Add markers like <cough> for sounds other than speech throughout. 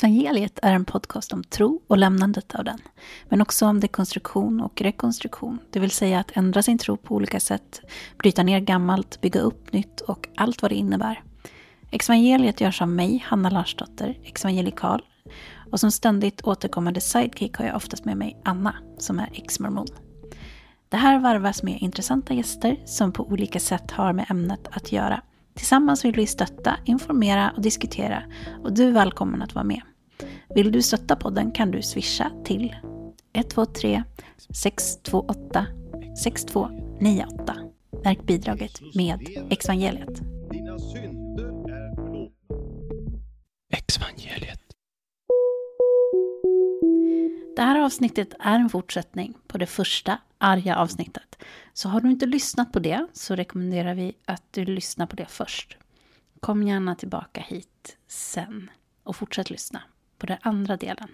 Exvangeliet är en podcast om tro och lämnandet av den, men också om dekonstruktion och rekonstruktion, det vill säga att ändra sin tro på olika sätt, bryta ner gammalt, bygga upp nytt och allt vad det innebär. Exvangeliet görs av mig, Hanna Larsdotter, exvangelikal, och som ständigt återkommande sidekick har jag oftast med mig Anna, som är ex-mormon. Det här varvas med intressanta gäster som på olika sätt har med ämnet att göra. Tillsammans vill vi stötta, informera och diskutera och du är välkommen att vara med. Vill du stötta podden kan du swisha till 123 628 6298. Märk bidraget med Exvangeliet. Dina synder är förlåtna. Exvangeliet. Det här avsnittet är en fortsättning på det första arga avsnittet. Så har du inte lyssnat på det så rekommenderar vi att du lyssnar på det först. Kom gärna tillbaka hit sen och fortsätt lyssna på den andra delen.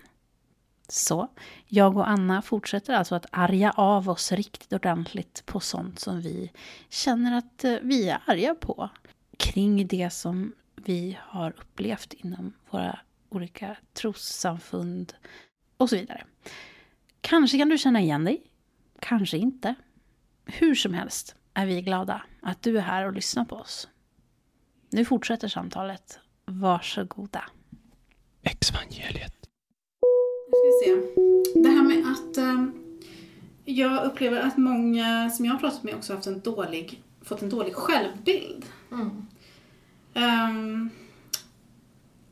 Så, jag och Anna fortsätter alltså att arga av oss riktigt ordentligt på sånt som vi känner att eh, vi är arga på. Kring det som vi har upplevt inom våra olika trossamfund och så vidare. Kanske kan du känna igen dig, kanske inte. Hur som helst är vi glada att du är här och lyssnar på oss. Nu fortsätter samtalet. Varsågoda. Exvangeliet. Nu ska vi se. Det här med att eh, jag upplever att många som jag har pratat med också har haft en dålig, fått en dålig självbild. Ehm,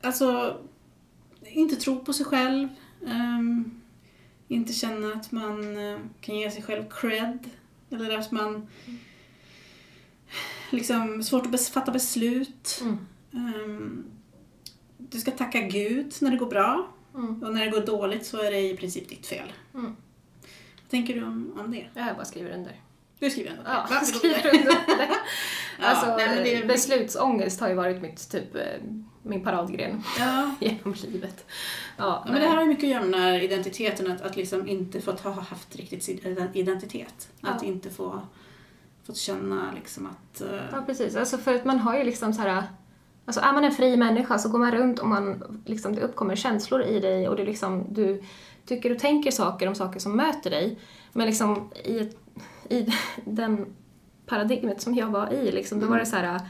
alltså, inte tro på sig själv. ehm, inte känna att man eh, kan ge sig själv cred. Eller att man liksom svårt att fatta beslut. Mm. Ehm, du ska tacka Gud när det går bra. Mm. Och när det går dåligt så är det i princip ditt fel. Mm. Vad tänker du om, om det? Jag bara skriver under. Du skriver ändå Ja, Va? jag skriver under det. <laughs> Ja, alltså, nej, men det är- beslutsångest har ju varit mitt, typ, eh, min paradgren Ja. <laughs> genom livet. Ja, Ja, men det här har ju mycket att göra med den här identiteten, att, att liksom inte få ha haft riktigt sin identitet. Att Ja. inte få fått känna liksom att... eh, Ja, precis. Alltså för att man har ju liksom så här... Alltså är man en fri människa så går man runt och man, liksom, det uppkommer känslor i dig och du, liksom, du tycker och tänker saker om saker som möter dig. Men liksom i, ett, i <laughs> den paradigmet som jag var i, liksom, då var det så här...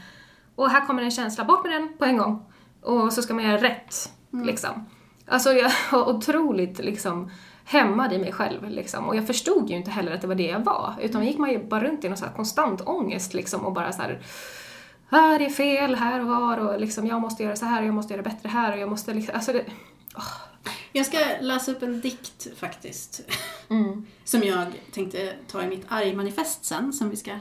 Och här kommer en känsla, bort med den på en gång. Och så ska man göra rätt. Liksom. Alltså jag <laughs> var otroligt liksom, hämmad i mig själv. Liksom. Och jag förstod ju inte heller att det var det jag var. Utan gick man ju bara runt i någon så konstant ångest liksom, och bara så här här är fel här och var och liksom, jag måste göra så här och jag måste göra bättre här och jag måste liksom, alltså det, Jag ska läsa upp en dikt faktiskt. <laughs> mm, Som jag tänkte ta i mitt argmanifest sen, som vi ska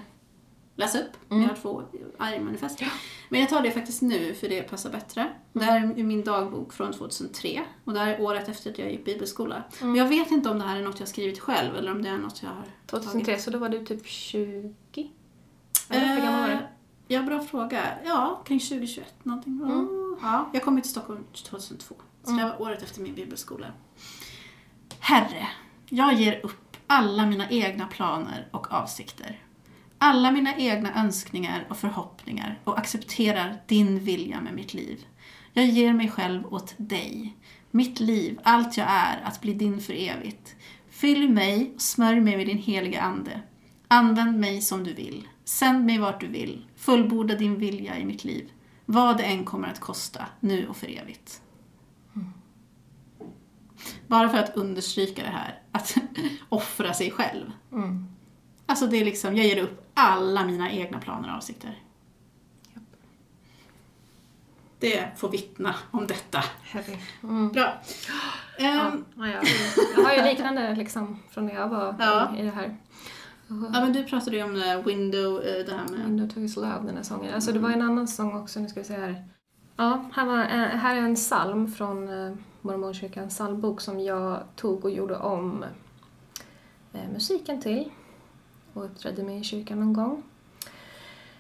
läsa upp. Mm. Jag har två argmanifest. Men jag tar det faktiskt nu, för det passar bättre. Det här är min dagbok från 2003. Och det här är året efter att jag gick bibelskola. Mm. Men jag vet inte om det här är något jag har skrivit själv, eller om det är något jag har 2003, så då var du typ 20? Eller hur gammal var Eh, du? Ja, bra fråga. Ja, kring 2021 någonting. Mm. Ja, jag kom till Stockholm 2002. Så det var året efter min bibelskola. Herre, jag ger upp alla mina egna planer och avsikter. Alla mina egna önskningar och förhoppningar och accepterar din vilja med mitt liv. Jag ger mig själv åt dig. Mitt liv, allt jag är, att bli din för evigt. Fyll mig och smörj mig med din heliga Ande. Använd mig som du vill. Sänd mig vart du vill. Fullborda din vilja i mitt liv. Vad det än kommer att kosta, nu och för evigt. Bara för att understryka det här, att <laughs> offra sig själv. Mm. Alltså det är liksom, jag ger upp alla mina egna planer och avsikter. Det får vittna om detta. Mm. Bra. Ja, Ehm, ja, jag, jag har ju liknande liksom från när jag var Ja. i det här. ja, men du pratade ju om här window, eh, det här med... Window to his love, den här sången. Alltså det var en annan sång också, nu ska vi se här. Ja, här, var, eh, här är en psalm från eh, Mormonkyrkans psalmbok som jag tog och gjorde om eh, musiken till och uppträdde med i kyrkan någon gång.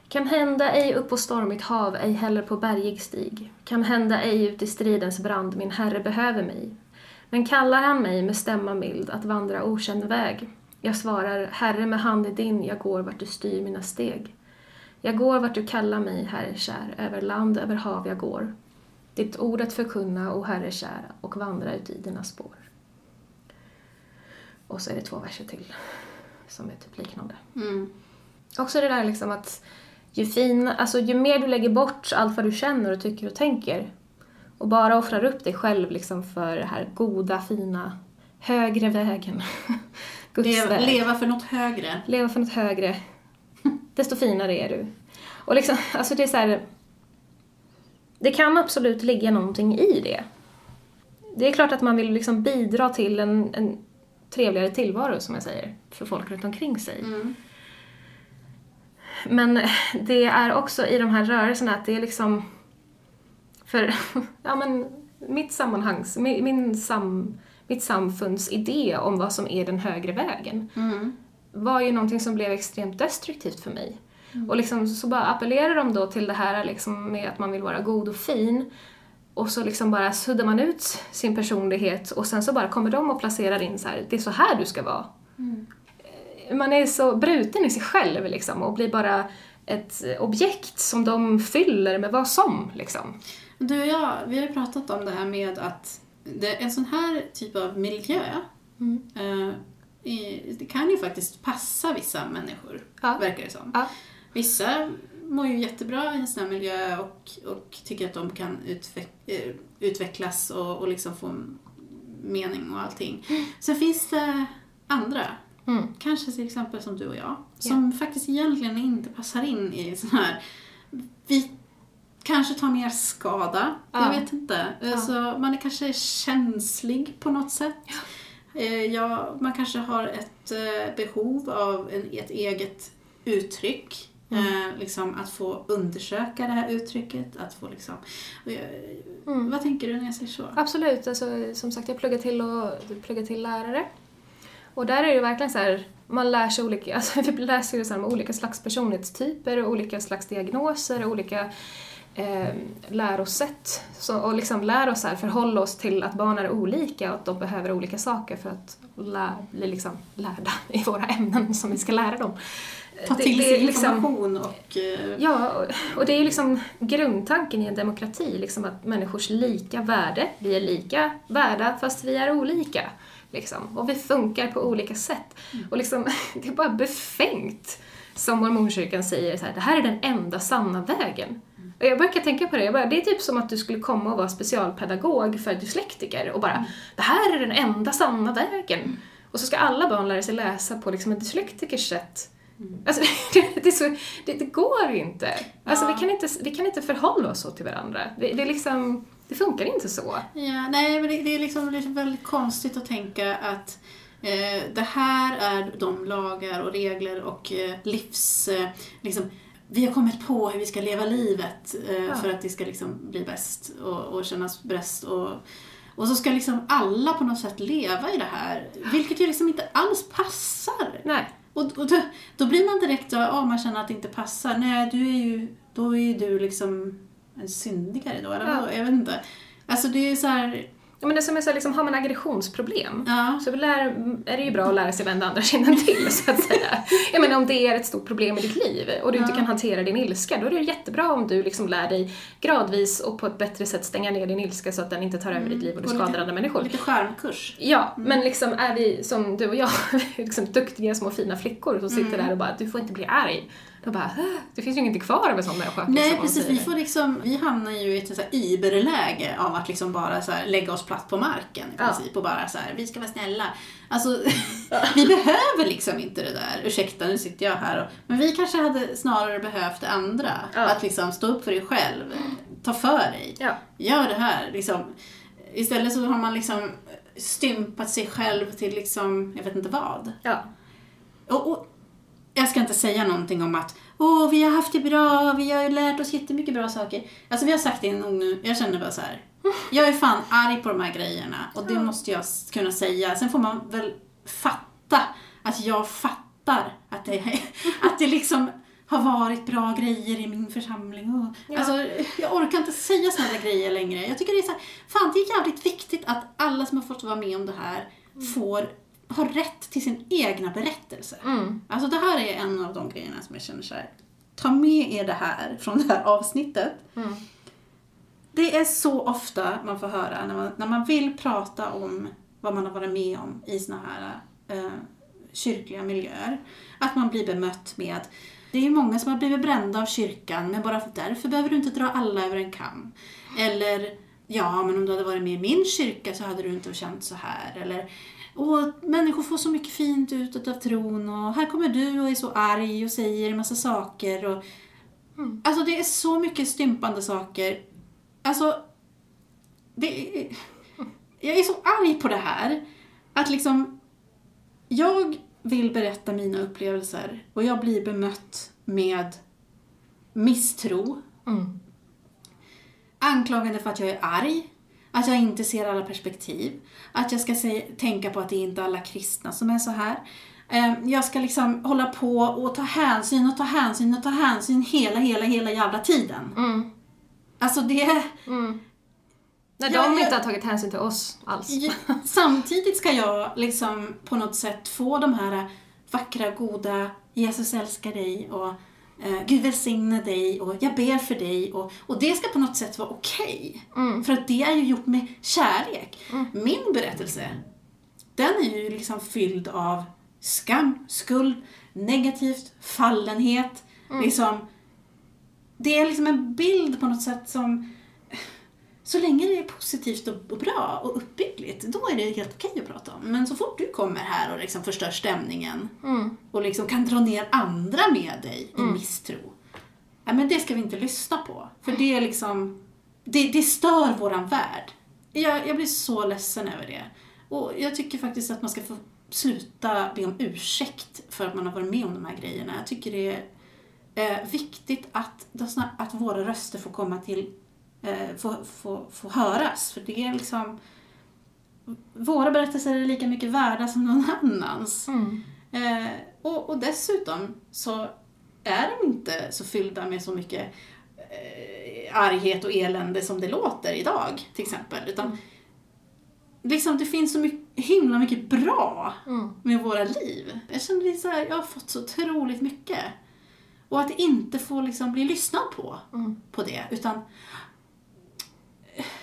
Kan hända ej upp på stormigt hav, ej heller på bergig stig. Kan hända ej ut i stridens brand, min Herre behöver mig. Men kallar han mig med stämma mild att vandra okänd väg. Jag svarar, Herre med hand i din, jag går vart du styr mina steg. Jag går vart du kallar mig, Herre kär, över land, över hav jag går. Ditt ord att förkunna, o Herre kära, och vandra ut i dina spår. Och så är det två verser till som är typ liknande. Mm. Också det där liksom att ju, fin, alltså ju mer du lägger bort allt vad du känner och tycker och tänker och bara offrar upp dig själv liksom för det här goda, fina, högre vägen. <laughs> Guds Leva, väg. leva för något högre. Leva för något högre. <laughs> Desto finare är du. Och liksom, alltså det är så här, Det kan absolut ligga någonting i det. Det är klart att man vill liksom bidra till en, en trevligare tillvaro, som jag säger, för folk runt omkring sig. Mm. Men det är också i de här rörelserna att det är liksom... För, <laughs> ja men, mitt sammanhangs, min, min sam, mitt samfunds idé om vad som är den högre vägen Mm. var ju någonting som blev extremt destruktivt för mig. Och liksom så bara appellerar de då till det här liksom med att man vill vara god och fin och så liksom bara suddar man ut sin personlighet och sen så bara kommer de och placerar in så här, det är så här du ska vara. Eh, Man är så bruten i sig själv liksom och blir bara ett objekt som de fyller med vad som liksom. Du och jag, vi har ju pratat om det här med att det, en sån här typ av miljö eh, i, det kan ju faktiskt passa vissa människor, Ja. verkar det som. Ja. Vissa mår ju jättebra i en sån här miljö och, och tycker att de kan utveck, eh, utvecklas och, och liksom få mening och allting. Sen finns det andra, Mm. kanske till exempel som du och jag, som faktiskt egentligen inte passar in i sån här... Vi kanske tar mer skada, Ja. jag vet inte. Alltså, man är kanske känslig på något sätt. Eh, Ja, man kanske har ett eh, behov av ett eget uttryck. Eh, liksom att få undersöka det här uttrycket. Att få liksom, eh, Vad tänker du när jag säger så? Absolut, alltså, som sagt jag pluggar till, och, pluggar till lärare. Och där är det verkligen så här, man lär sig olika, <laughs> alltså vi läser ju så här olika slags personlighetstyper, olika slags diagnoser, olika eh, lärosätt. Så, och liksom lär oss här, förhålla oss till att barn är olika och att de behöver olika saker för att lä, bli liksom lärda i våra ämnen som vi ska lära dem. Ta till sig liksom- information och... eh, Ja, och- det är ju liksom grundtanken i en demokrati, liksom att människors lika värde, vi är lika värda fast vi är olika. Liksom. Och vi funkar på olika sätt. Och liksom, <laughs> det är bara befängt, som mormonkyrkan säger, så här, det här är den enda sanna vägen. Och jag brukar tänka på det, jag bara, det är typ som att du skulle komma och vara specialpedagog för dyslektiker och bara, det här är den enda sanna vägen. Och så ska alla barn lära sig läsa på liksom en dyslektikers sätt. Alltså, <laughs> det, det, så, det, det går inte. Alltså, vi, kan inte. Vi kan inte förhålla oss så till varandra. Det, det, liksom, det funkar inte så. Ja, nej, men det, det är liksom det är väldigt konstigt att tänka att eh, det här är de lagar och regler och eh, livs... Eh, liksom, vi har kommit på hur vi ska leva livet eh, Ja. för att det ska liksom bli bäst och, och kännas bäst. Och, och så ska liksom alla på något sätt leva i det här, vilket ju liksom inte alls passar. Nej. Och, och då, då blir man direkt så, ja, man känner att det inte passar. Nej, du är ju, då är ju du liksom en syndigare då, eller Ja. Jag vet inte. Alltså det är så här, Ja, men det som är så liksom, har man aggressionsproblem ja. så lär, är det ju bra att lära sig vända andra kinden till, <laughs> så att säga. Jag menar om det är ett stort problem i ditt liv och du inte Ja. kan hantera din ilska, då är det jättebra om du liksom lär dig gradvis och på ett bättre sätt stänga ner din ilska så att den inte tar över ditt liv och du skadar lite- andra människor. Lite skärmkurs. Ja, men liksom är vi som du och jag, <laughs> liksom duktiga små fina flickor som Mm. sitter där och bara du får inte bli arg. Då bara, "Åh, det finns ju ingenting kvar av en sån människa. Nej, liksom, om precis. Vi, får liksom, vi hamnar ju i ett så här iberläge av att liksom bara så här lägga oss platt på marken i Ja. princip och bara så här, vi ska vara snälla. Alltså, <laughs> vi behöver liksom inte det där. Ursäkta, nu sitter jag här och... Men vi kanske hade snarare behövt det andra. Ja. Att liksom stå upp för dig själv. Ta för dig. Ja. Gör det här. Liksom. Istället så har man liksom stympat sig själv till liksom, jag vet inte vad. Ja. Och, och, jag ska inte säga någonting om att Åh, vi har haft det bra, vi har ju lärt oss jättemycket bra saker. Alltså vi har sagt det nog nu, jag känner bara så här. Jag är fan arg på de här grejerna och det måste jag kunna säga. Sen får man väl fatta att jag fattar att det, <laughs> att det liksom har varit bra grejer i min församling. Och, Alltså, jag orkar inte säga såna där grejer längre. Jag tycker det är så här, fan det är jävligt viktigt att alla som har fått vara med om det här får, har rätt till sin egna berättelse. Mm. Alltså det här är en av de grejerna som jag känner så här. Ta med er det här från det här avsnittet. Mm. Det är så ofta man får höra när man, när man vill prata om vad man har varit med om i såna här eh, kyrkliga miljöer. Att man blir bemött med det är ju många som har blivit brända av kyrkan, men bara för därför behöver du inte dra alla över en kam. Eller, ja, men om du hade varit med i min kyrka så hade du inte känt så här. Eller, och människor får så mycket fint ut av tron och här kommer du och är så arg och säger en massa saker. Och, Alltså det är så mycket stympande saker. Alltså, det är, jag är så arg på det här. Att liksom, jag vill berätta mina upplevelser och jag blir bemött med misstro, Mm. anklagande för att jag är arg, att jag inte ser alla perspektiv, att jag ska säga, tänka på att det är inte alla kristna som är så här. Eh, Jag ska liksom hålla på och ta hänsyn och ta hänsyn och ta hänsyn hela, hela, hela jävla tiden. Mm. Alltså det... Mm. Ja, de jag- inte har tagit hänsyn till oss alls. Samtidigt ska jag liksom på något sätt få de här vackra, goda, Jesus älskar dig och Gud välsigne dig och jag ber för dig och, och det ska på något sätt vara okej. Mm. För att det är ju gjort med kärlek. Min berättelse, den är ju liksom fylld av skam, skuld, negativt, fallenhet. Liksom, det är liksom en bild på något sätt som så länge det är positivt och bra och uppbyggligt, då är det helt okej att prata om. Men så fort du kommer här och liksom förstör stämningen Mm. och liksom kan dra ner andra med dig i misstro, ja, men det ska vi inte lyssna på. För det är liksom, det, det stör våran värld. Jag, jag blir så ledsen över det. Och jag tycker faktiskt att man ska få sluta be om ursäkt för att man har varit med om de här grejerna. Jag tycker det är eh, viktigt att, att våra röster får komma till eh, få, få, få höras. För det är liksom... Våra berättelser är lika mycket värda som någon annans. Mm. Eh, och, och dessutom så är de inte så fyllda med så mycket eh, arghet och elände som det låter idag, till exempel. Utan liksom, det finns så mycket, himla mycket bra Mm. med våra liv. Jag känner så här, jag har fått så otroligt mycket. Och att inte få liksom bli lyssnad på, Mm. på det, utan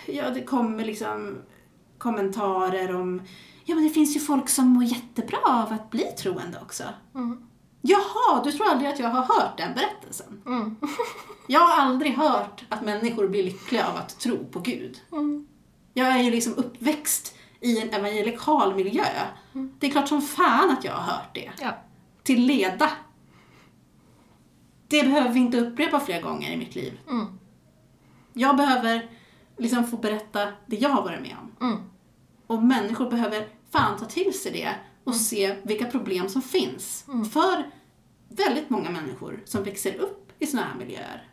ja, det kommer liksom kommentarer om ja men det finns ju folk som mår jättebra av att bli troende också. Mm. Jaha, du tror aldrig att jag har hört den berättelsen? Mm. Jag har aldrig hört att människor blir lyckliga av att tro på Gud. Mm. Jag är ju liksom uppväxt i en evangelikal miljö. Det är klart som fan att jag har hört det. Ja. Till leda. Det behöver vi inte upprepa fler gånger i mitt liv. Mm. Jag behöver liksom få berätta det jag har varit med om. Mm. Och människor behöver fan ta till sig det och se vilka problem som finns. För väldigt många människor som växer upp i såna här miljöer.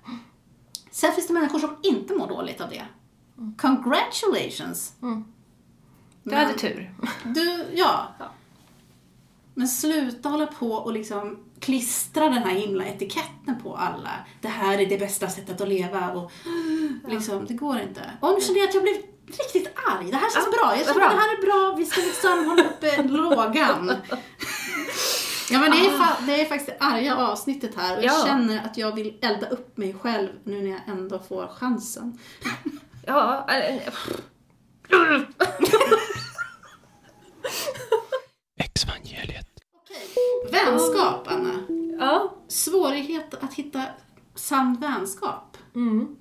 Sen finns det människor som inte mår dåligt av det. Congratulations! Mm. Du hade tur. Du, ja. Ja. Men sluta hålla på och liksom klistra den här himla etiketten på alla. Det här är det bästa sättet att leva och liksom, det går inte. Och nu känner jag att jag blev riktigt arg. Det här känns Ja, bra. Jag känner att det här är bra. Vi ska liksom hålla uppe lågan. Ja men det är, fa- det är faktiskt det arga avsnittet här och jag Ja. känner att jag vill elda upp mig själv nu när jag ändå får chansen. Ja, äh, Exvangeliet. <laughs> Vänskap, Anna. ja. Svårighet att hitta sann vänskap. Mm.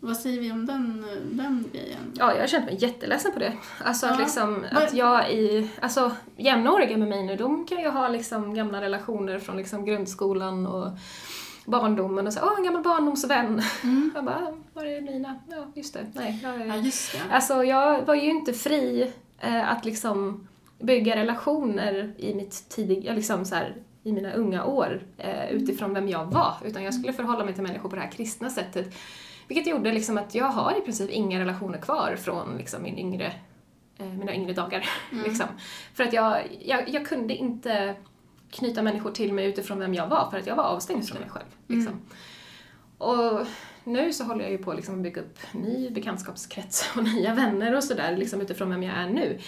Vad säger vi om den, den grejen? Ja, jag har känt mig jätteledsen på det. Alltså Ja. att liksom, att jag i, alltså jämnåriga med mig nu, de kan ju ha liksom gamla relationer från liksom grundskolan och barndomen och så, åh en gammal barndomsvän. Jag bara, var är mina? Ja, just det. Nej, jag är... Ja, just det. Alltså jag var ju inte fri eh, att liksom bygga relationer i mitt tidiga, liksom så här, i mina unga år eh, utifrån vem jag var. Utan jag skulle förhålla mig till människor på det här kristna sättet. Vilket gjorde liksom att jag har i princip inga relationer kvar från liksom min yngre, eh, mina yngre dagar. <laughs> liksom. För att jag, jag, jag kunde inte knyta människor till mig utifrån vem jag var, för att jag var avstängd från mig själv. Liksom. Och nu så håller jag ju på att liksom bygga upp ny bekantskapskrets och <laughs> nya vänner och sådär liksom utifrån vem jag är nu.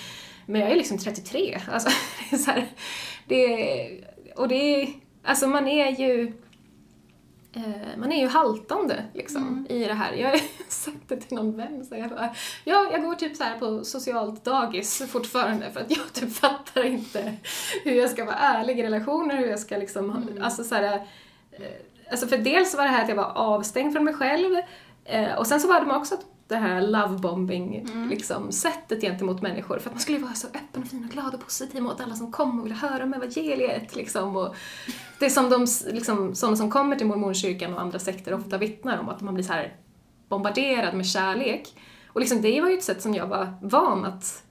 Men jag är liksom 33. Alltså, <laughs> det är så här, det, och det är, alltså man är ju, eh, man är ju haltande liksom i det här. Jag har <laughs> sagt det till någon vän, så jag bara, ja, jag går typ så här på socialt dagis fortfarande för att jag <laughs> typ fattar inte hur jag ska vara ärlig i relationer, hur jag ska liksom, ha- alltså så här, eh, alltså för dels var det här att jag var avstängd från mig själv eh, och sen så var det också det här lovebombing liksom, sättet gentemot människor. För att man skulle vara så öppen och fin och glad och positiv mot alla som kom och ville höra om evangeliet. Liksom, och det är som de, liksom, sådana som kommer till mormonkyrkan och andra sekter ofta vittnar om, att man blir så här bombarderad med kärlek. Och liksom, det var ju ett sätt som jag var van att,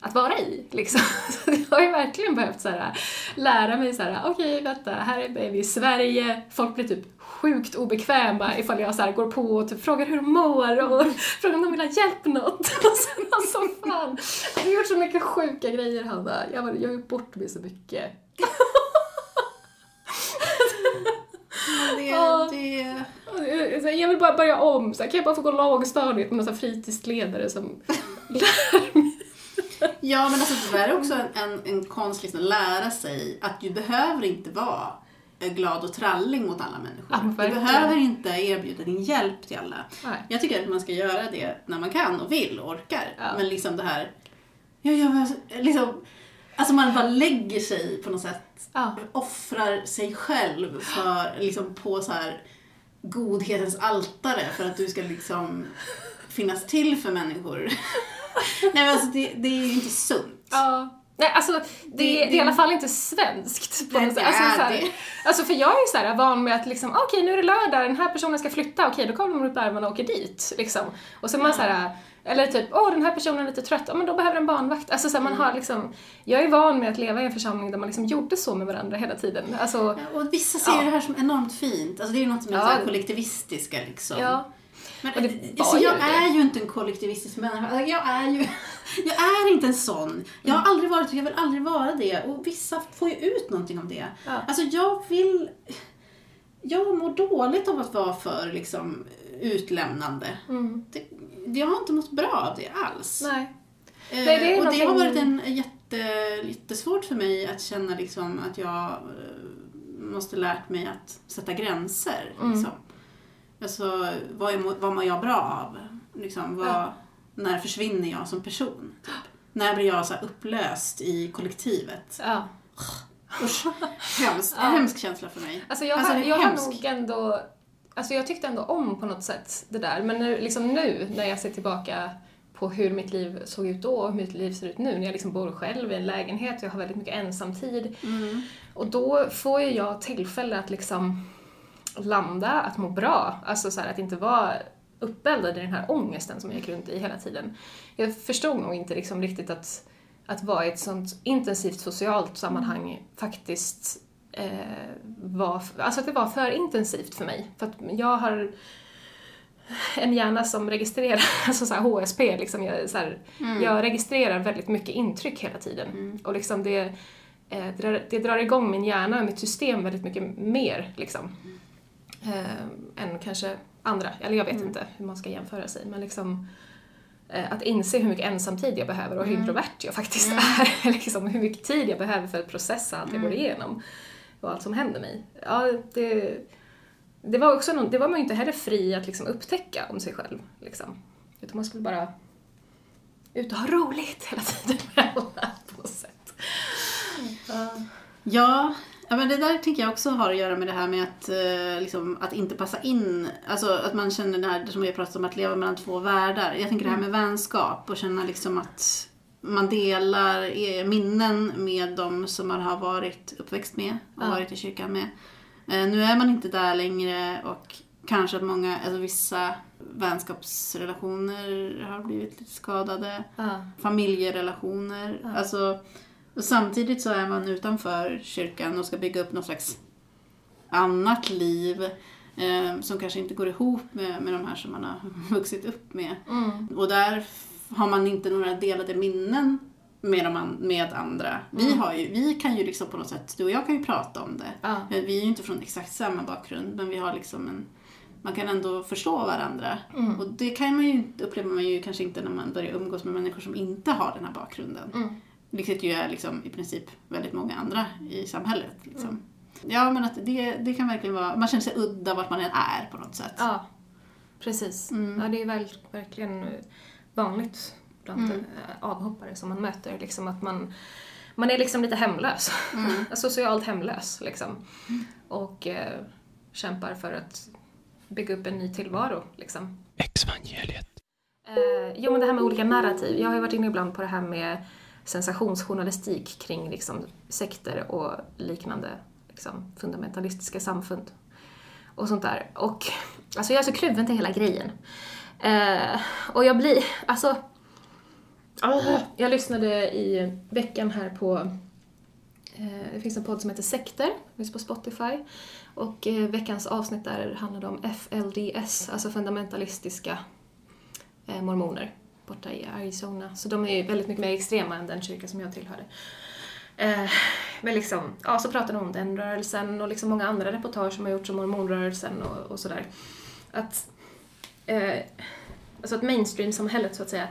att vara i. Liksom. <laughs> Så jag har ju verkligen behövt så här, lära mig så här, okej vänta, här är vi i Sverige, folk blir typ sjukt obekväma ifall jag så går på och typ frågar hur de mår och <laughs> frågar om de vill ha hjälp med något. <laughs> Och sen alltså fan, jag har gjort så mycket sjuka grejer Hanna. Jag, har gjort bort mig så mycket. Det, det, Jag vill bara börja om, så här, kan jag bara få gå lågstadiet med några fritidsledare som <laughs> lär mig? ja, men alltså det är också en, en, en konst liksom, att lära sig att du behöver inte vara glad och trallig mot alla människor. Ja, du behöver inte erbjuda din hjälp till alla. Nej. Jag tycker att man ska göra det när man kan och vill och orkar. Ja. Men liksom det här, ja, ja, liksom, alltså man bara lägger sig på något sätt, Ja. offrar sig själv för, liksom på så här godhetens altare för att du ska liksom finnas till för människor. <laughs> Nej men alltså det, det är ju inte sunt. Ja. Nej, alltså det, Det- det, är i alla fall inte svenskt på något sätt. Alltså, så här, alltså för jag är ju så här van med att liksom, okej nu är det lördag, den här personen ska flytta, okej då kommer de upp ärmarna och åker dit. Liksom. Och så är man så här, eller typ, åh den här personen är lite trött, ja men då behöver en barnvakt. Alltså så här, man har liksom, jag är van med att leva i en församling där man liksom gjorde så med varandra hela tiden. Alltså, Ja, Och vissa ser Ja. det här som enormt fint. Alltså det är ju något som är Ja. kollektivistiska liksom. ja. Men, Och det var alltså, ju jag det. är ju inte en kollektivistisk människa. Alltså, Jag är ju <laughs> jag är inte en sån. Jag har aldrig varit och jag vill aldrig vara det. Och vissa får ju ut någonting av det. Ja. Alltså jag vill... Jag mår dåligt av att vara för liksom, utlämnande. Mm. Det, jag har inte mått bra av det alls. Nej. Eh, Nej, det och det har varit en jätte, jättesvårt för mig att känna liksom att jag eh, måste lärt mig att sätta gränser. Mm. Liksom. Alltså, vad, är, vad mår jag bra av? Liksom, vad, Ja. När försvinner jag som person? Typ. När blir jag så upplöst i kollektivet? Ja. Usch, hemskt, <laughs> Ja. hemsk känsla för mig. Alltså jag, Alltså, jag har nog ändå, alltså jag tyckte ändå om på något sätt det där, men nu, liksom nu när jag ser tillbaka på hur mitt liv såg ut då och hur mitt liv ser ut nu, när jag liksom bor själv i en lägenhet och jag har väldigt mycket ensamtid. Mm. Och då får ju jag tillfälle att liksom landa, att må bra, alltså så här, att inte vara uppeldad i den här ångesten som jag gick runt i hela tiden. Jag förstod nog inte liksom riktigt att, att vara i ett sånt intensivt socialt sammanhang faktiskt eh, var, alltså att det var för intensivt för mig. För att jag har en hjärna som registrerar, <laughs> alltså så HSP, liksom, jag, så här, jag registrerar väldigt mycket intryck hela tiden. Och liksom det, eh, det, drar, det drar igång min hjärna och mitt system väldigt mycket mer. Liksom, eh, än kanske andra, eller jag vet inte hur man ska jämföra sig, men liksom eh, att inse hur mycket ensamtid jag behöver och hur introvert jag faktiskt är. <laughs> liksom, hur mycket tid jag behöver för att processa allt jag går igenom och allt som händer mig. Ja, det, det var också någon, det var man ju inte heller fri att liksom upptäcka om sig själv. Liksom. Utan man skulle bara ut och ha roligt hela tiden <laughs> med alla på något sätt. Ja, ja men det där tycker jag också har att göra med det här med att, eh, liksom, att inte passa in. Alltså att man känner det här som vi har pratat om, att leva mellan två världar. Jag tänker det här med vänskap och känna liksom att man delar eh, minnen med de som man har varit uppväxt med och Ja. varit i kyrkan med. Eh, nu är man inte där längre och kanske att många, alltså vissa vänskapsrelationer har blivit lite skadade Ja. familjerelationer. Ja. Alltså, och samtidigt så är man utanför kyrkan och ska bygga upp något slags annat liv eh, som kanske inte går ihop med, med de här som man har <laughs> vuxit upp med. Mm. Och där har man inte några delade minnen med, de med andra. Vi, Mm. har ju, vi kan ju liksom på något sätt, du och jag kan ju prata om det. Ja. Eh, Vi är ju inte från exakt samma bakgrund men vi har liksom en man kan ändå förstå varandra. Mm. Och det kan man ju, upplever man ju kanske inte när man börjar umgås med människor som inte har den här bakgrunden. Mm. Vilket ju är liksom i princip väldigt många andra i samhället. Liksom. Ja, men att det, det kan verkligen vara, man känner sig udda vart man än är på något sätt. Ja, precis. Mm. Ja, det är väl, verkligen vanligt bland Mm. eh, avhoppare som man möter. Liksom att man, man är liksom lite hemlös. Mm. <laughs> Socialt hemlös liksom. Och eh, kämpar för att bygga upp en ny tillvaro. Liksom. Exvangeliet. Eh, jo, men det här med olika narrativ. Jag har ju varit inne ibland på det här med sensationsjournalistik kring liksom, sekter och liknande liksom, fundamentalistiska samfund. Och sånt där. Och alltså jag är så kluven till hela grejen. Eh, och jag blir, alltså... Oh, jag lyssnade i veckan här på eh, det finns en podd som heter Sekter, finns på Spotify. Och eh, veckans avsnitt där handlade om FLDS, alltså fundamentalistiska eh, mormoner borta i Arizona. Så de är ju väldigt mycket mer extrema än den kyrka som jag tillhörde. Eh, men liksom, ja så pratar de om den rörelsen och liksom många andra reportage som har gjorts om mormonrörelsen och, och sådär. Att, eh, alltså att mainstream-samhället så att säga,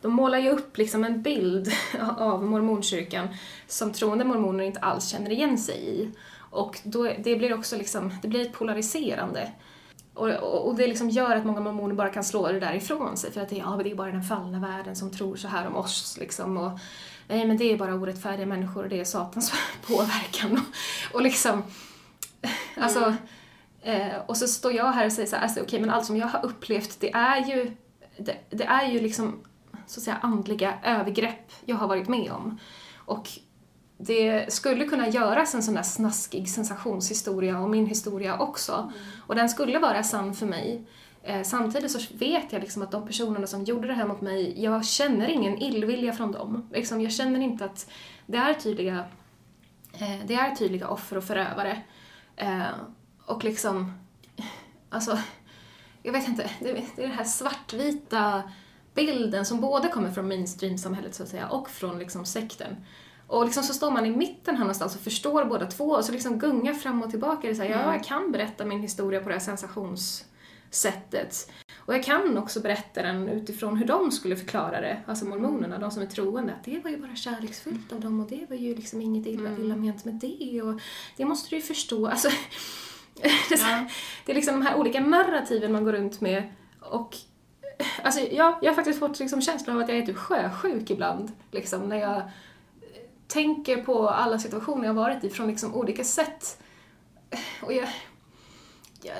de målar ju upp liksom en bild <laughs> av mormonkyrkan som troende mormoner inte alls känner igen sig i. Och då, det blir också liksom, det blir ett polariserande. Och, och, och det liksom gör att många mormoner bara kan slå det där ifrån sig för att det, ja, det är bara den fallna världen som tror så här om oss liksom. Och, nej men det är bara orättfärdiga människor och det är satans <laughs> påverkan. Och, och liksom, <laughs> alltså, eh, och så står jag här och säger så här, alltså, okej men allt som jag har upplevt det är ju, det, det är ju liksom så att säga andliga övergrepp jag har varit med om. Och det skulle kunna göras en sån där snaskig sensationshistoria om min historia också. Och den skulle vara sann för mig. Eh, samtidigt så vet jag liksom att de personerna som gjorde det här mot mig, jag känner ingen illvilja från dem. Liksom, jag känner inte att det är tydliga, eh, det är tydliga offer och förövare. Eh, och liksom, alltså, jag vet inte, det, det är den här svartvita bilden som både kommer från mainstream-samhället så att säga och från liksom sekten. Och liksom så står man i mitten här någonstans och förstår båda två och så liksom gungar fram och tillbaka. Det är så här, Ja, jag kan berätta min historia på det här sensationssättet. Och jag kan också berätta den utifrån hur de skulle förklara det, alltså mormonerna, de som är troende. Att det var ju bara kärleksfullt av dem och det var ju liksom inget illa, illa ment med det och det måste du ju förstå. <laughs> Alltså, det, är så här, det är liksom de här olika narrativen man går runt med och Alltså, ja, jag har faktiskt fått liksom känslan av att jag är typ sjösjuk ibland. Liksom, när jag tänker på alla situationer jag varit i från liksom olika sätt. Och jag... Jag,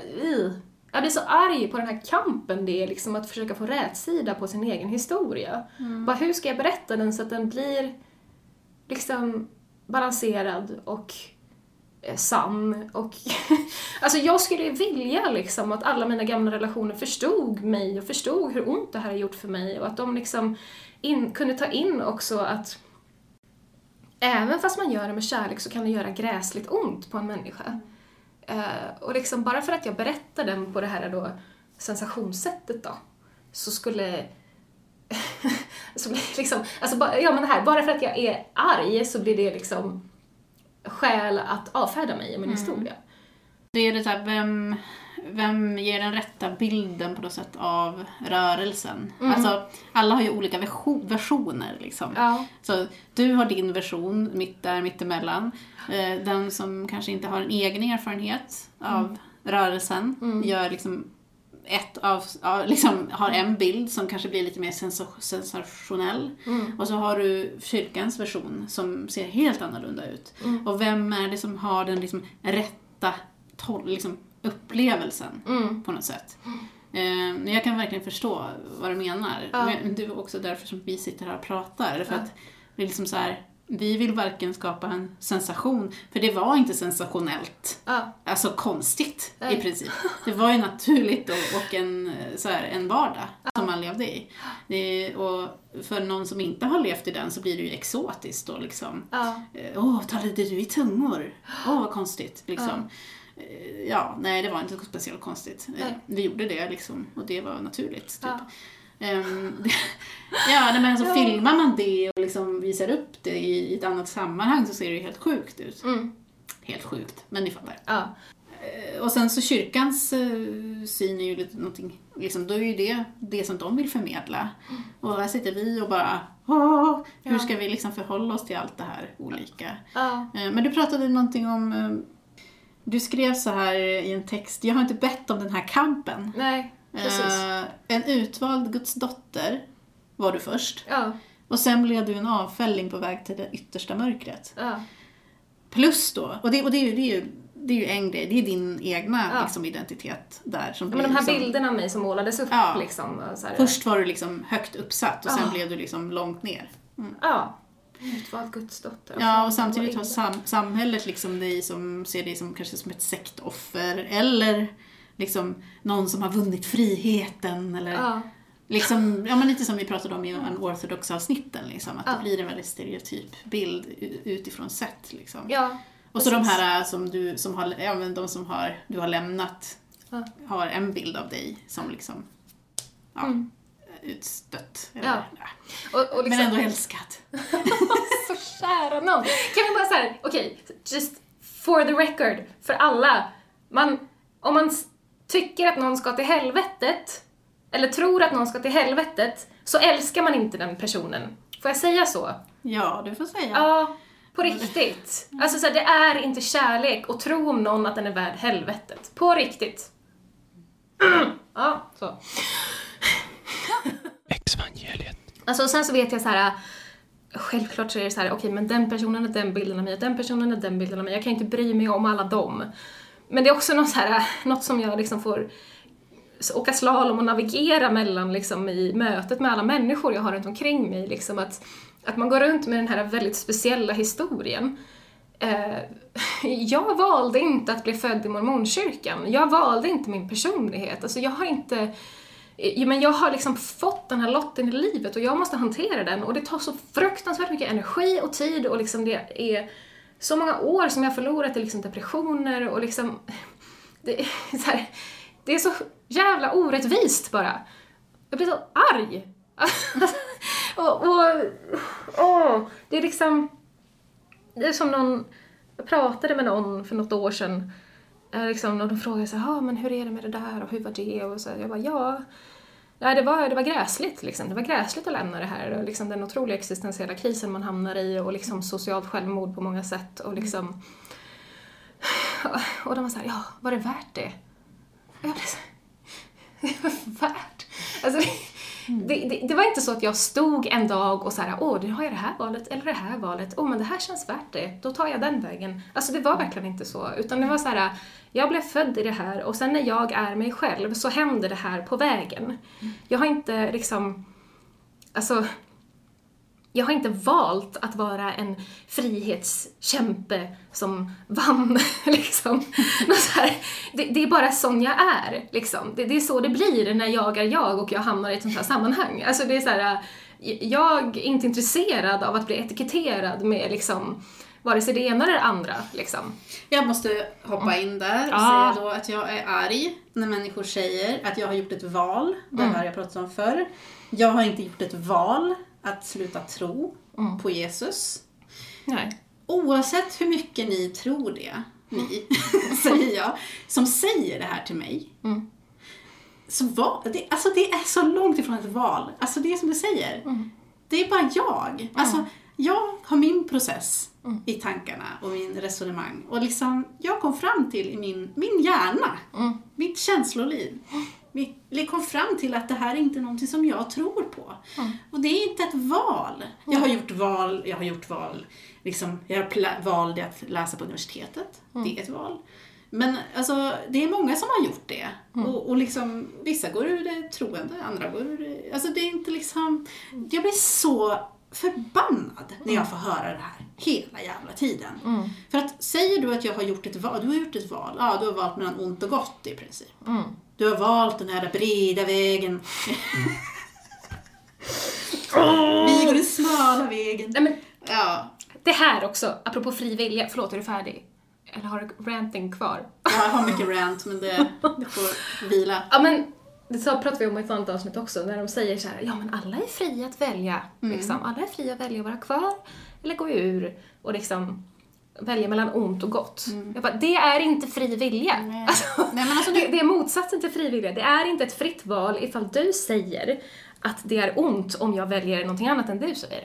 jag blir så arg på den här kampen det är liksom att försöka få rätsida på sin egen historia. Bara, hur ska jag berätta den så att den blir liksom balanserad och eh, sann och <laughs> alltså jag skulle vilja liksom att alla mina gamla relationer förstod mig och förstod hur ont det här har gjort för mig och att de liksom in, kunde ta in också att även fast man gör det med kärlek så kan det göra gräsligt ont på en människa. Eh, och liksom bara för att jag berättar den på det här då sensationssättet då så skulle <laughs> så blir liksom, alltså bara, ja men det här, bara för att jag är arg så blir det liksom skäl att avfärda mig och min historia. Det är det så här, vem, vem ger den rätta bilden på något sätt av rörelsen? Alltså, alla har ju olika version, versioner liksom. Ja. Så du har din version, mitt där, mittemellan. Eh, Den som kanske inte har en egen erfarenhet av rörelsen gör liksom ett av, ja, liksom, har en bild som kanske blir lite mer sensa- sensationell. Och så har du kyrkans version som ser helt annorlunda ut. Och vem är det som har den liksom rätta tol- liksom, upplevelsen på något sätt? Eh, men jag kan verkligen förstå vad du menar. Ja. Men det är också därför som vi sitter här och pratar. För Ja. att är liksom så här, vi vill varken skapa en sensation, för det var inte sensationellt. Ja. Alltså konstigt i Nej. princip. Det var ju naturligt och, och en, så här, en vardag som man levde i. Det, och för någon som inte har levt i den så blir det ju exotiskt då liksom. Eh, Åh, talade du i tungor? Åh, vad konstigt. Liksom. Ja, nej det var inte speciellt konstigt. Eh, Nej. Vi gjorde det liksom och det var naturligt. Typ. Ja. Det- <laughs> ja, men alltså Ja. filmar man det och liksom visar upp det i ett annat sammanhang så ser det ju helt sjukt ut. Mm. Helt sjukt, men ni fattar. Ja. Eh, Och sen så kyrkans eh, syn är ju lite någonting, liksom, då är ju det det som de vill förmedla. Och här sitter vi och bara, Åh, hur Ja. ska vi liksom förhålla oss till allt det här olika? Ja. Men du pratade någonting om, Du skrev så här i en text, jag har inte bett om den här kampen. Nej, precis. Eh, en utvald Guds dotter var du först. Ja, Och sen blev du en avfälling på väg till det yttersta mörkret. ja, Plus då, och det, och det, är, ju, det, är, ju, det är ju en grej, det är din egna Ja. liksom, identitet där. Som Ja, men de här liksom, bilderna av mig som målades upp Ja. liksom. Först var du liksom högt uppsatt och sen blev du liksom långt ner. Ja. Utvald gudsdotter. Ja, och samtidigt har sam- samhället liksom dig som ser dig som kanske som ett sektoffer eller liksom någon som har vunnit friheten eller Ja, liksom, ja men lite som vi pratade om i unorthodox avsnitten liksom, att Ja. det blir en väldigt stereotyp bild utifrån sett liksom. ja. och så de här som du, som har, men de som har, du har lämnat Ja. har en bild av dig som liksom, ja, Mm. Utstött. Eller, Ja. Och, och liksom, Men ändå älskad. <laughs> så kära någon. Kan vi bara såhär, okej, just for the record, för alla. Man, om man tycker att någon ska till helvetet, eller tror att någon ska till helvetet, så älskar man inte den personen. Får jag säga så? Ja, du får säga. Ja, på riktigt. Alltså så här, det är inte kärlek att tro om någon att den är värd helvetet. På riktigt. <clears throat> Ja, så. Alltså sen så vet jag så här. Självklart så är det så här, okej men den personen är den bilden av mig, och den personen är den bilden av mig. Jag kan inte bry mig om alla dem. Men det är också något så här, något som jag liksom får åka slalom och navigera mellan liksom i mötet med alla människor jag har runt omkring mig. Liksom att, att man går runt med den här väldigt speciella historien. Eh, jag valde inte att bli född i mormonkyrkan. Jag valde inte min personlighet. Alltså jag har inte... Ja, men jag har liksom fått den här lotten i livet och jag måste hantera den och det tar så fruktansvärt mycket energi och tid och liksom det är så många år som jag har förlorat i liksom depressioner och liksom... <laughs> Det är, så här, det är så jävla orättvist bara. Jag blir så arg. <laughs> och, och, och, det är liksom... Det är som någon... Jag pratade med någon för något år sedan liksom, och de frågade så här, ah, men hur är det med det där och hur var det? Och så jag bara, ja, nej, det, var, det var gräsligt liksom. Det var gräsligt att lämna det här och liksom den otroliga existentiella krisen man hamnar i och liksom socialt självmord på många sätt och liksom <laughs> och de var så här, ja, var det värt det? Och jag blev så <laughs> det var värt. Alltså, det, <laughs> det, det var inte så att jag stod en dag och så här, åh, nu har jag det här valet eller det här valet, åh, men det här känns värt det, då tar jag den vägen. Alltså det var verkligen inte så, utan det var så här, jag blev född i det här och sen när jag är mig själv så händer det här på vägen. Jag har inte liksom, alltså, jag har inte valt att vara en frihetskämpe som vann, <laughs> liksom. Här. Det, det är bara sån jag är, liksom. Det, det är så det blir när jag är jag och jag hamnar i ett sånt här sammanhang. Alltså det är så här, jag är inte intresserad av att bli etiketterad med liksom vare sig det ena eller det andra, liksom. Jag måste hoppa in där och Ja. säga då att jag är arg när människor säger att jag har gjort ett val. Det Mm. har jag pratat om förr. Jag har inte gjort ett val att sluta tro Mm. på Jesus. Nej. Oavsett hur mycket ni tror det, ni, <laughs> säger jag, som säger det här till mig. Mm. Så var, det, alltså det är så långt ifrån ett val. Alltså det är som du säger. Mm. Det är bara jag. Alltså, jag har min process i tankarna och min resonemang. Och liksom, jag kom fram till i min, min hjärna, mitt känsloliv, det kom fram till att det här är inte någonting som jag tror på. Och det är inte ett val. Jag har gjort val, jag har gjort val, liksom, jag valde att läsa på universitetet. Det är ett val. Men alltså, det är många som har gjort det. Och, och liksom, vissa går ur det troende, andra går ur det... Alltså det är inte liksom... Jag blir så förbannad när jag får höra det här hela jävla tiden. För att säger du att jag har gjort ett val, du har gjort ett val, ja du har valt mellan ont och gott i princip. Du har valt den här breda vägen. Vi går den smala vägen. Nej men Ja, det här också, apropå fri vilja, förlåt är du färdig? Eller har du ranting kvar? jag har mycket rant men det, det <laughs> får vila. Ja men, det så pratar vi om i ett annat avsnitt också, när de säger så här, ja men alla är fria att välja, liksom. Alla är fria att välja att vara kvar eller gå ur och liksom välja mellan ont och gott. Jag bara, det är inte fri vilja. Nej. <laughs> Alltså, Nej, men alltså, det, det är motsatsen till fri vilja. Det är inte ett fritt val ifall du säger att det är ont om jag väljer någonting annat än du säger.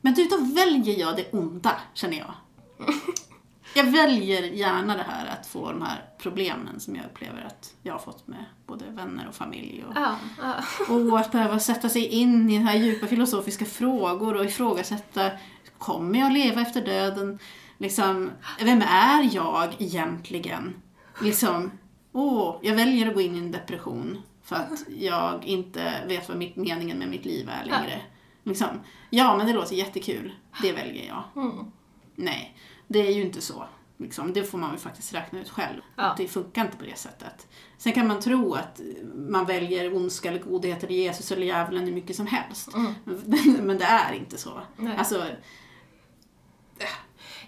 Men du, då väljer jag det onda, känner jag. <laughs> Jag väljer gärna det här att få de här problemen som jag upplever att jag har fått med både vänner och familj. Och, Ja, ja. <laughs> och att behöva sätta sig in i här djupa filosofiska frågor och ifrågasätta, kommer jag leva efter döden? Liksom, vem är jag egentligen? Liksom, åh, jag väljer att gå in i en depression för att <laughs> jag inte vet vad mitt, meningen med mitt liv är längre. Liksom, ja, men det låter jättekul. Det väljer jag. Mm. Nej, det är ju inte så. Liksom, det får man väl faktiskt räkna ut själv. Ja. Det funkar inte på det sättet. Sen kan man tro att man väljer ondska eller godhet eller Jesus eller djävulen hur mycket som helst. Mm. <laughs> Men det är inte så. Nej. Alltså,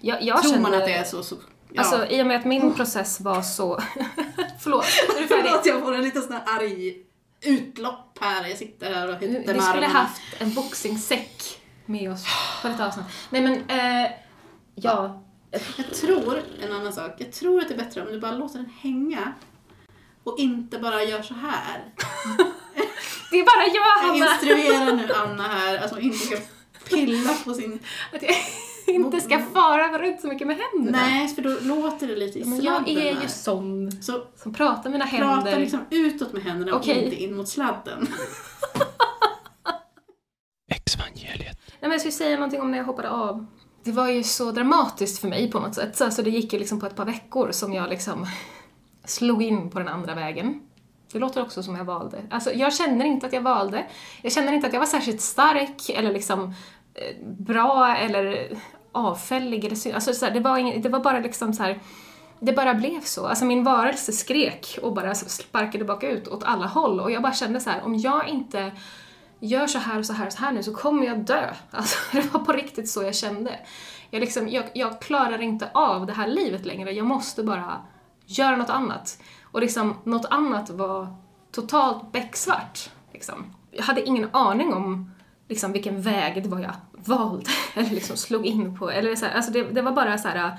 Jag, jag tror man känner- att det är så så... Ja. Alltså i och med att min process var så... <laughs> Förlåt, är du Förlåt, färdig? jag får en liten sån här arg utlopp här. Jag sitter här och hyttar med Vi skulle armarna. haft en boxingsäck med oss på detta avsnitt. Nej men, eh, ja. Jag tror, en annan sak, jag tror att det är bättre om du bara låter den hänga och inte bara gör så här. Det är bara jag, Jag Hanna! instruerar nu Anna här att hon inte ska pilla på sin... <laughs> Att jag inte ska fara runt så mycket med händerna. Nej, för då låter det lite i Men jag sladden är här. ju sån Så som pratar med mina prata händer. liksom utåt med händerna och Okej. inte in mot sladden. <laughs> Nej, men jag skulle säga någonting om när jag hoppade av. Det var ju så dramatiskt för mig på något sätt. Så alltså, det gick ju liksom på ett par veckor som jag liksom <laughs> slog in på den andra vägen. Det låter också som jag valde. Alltså, jag känner inte att jag valde. Jag känner inte att jag var särskilt stark eller liksom eh, bra eller avfällig eller synd, alltså, så här, det, var ing- det var bara liksom så här. Det bara blev så. Alltså min varelse skrek och bara sparkade bakut åt alla håll och jag bara kände så här, om jag inte gör så här och så här och så här nu så kommer jag dö. <laughs> Alltså, det var på riktigt så jag kände. Jag, liksom, jag, jag klarar inte av det här livet längre, jag måste bara göra något annat. Och liksom, något annat var totalt becksvart. Liksom. Jag hade ingen aning om liksom, vilken väg det var jag valde, <laughs> eller liksom slog in på. Eller så här, alltså det, det var bara så här.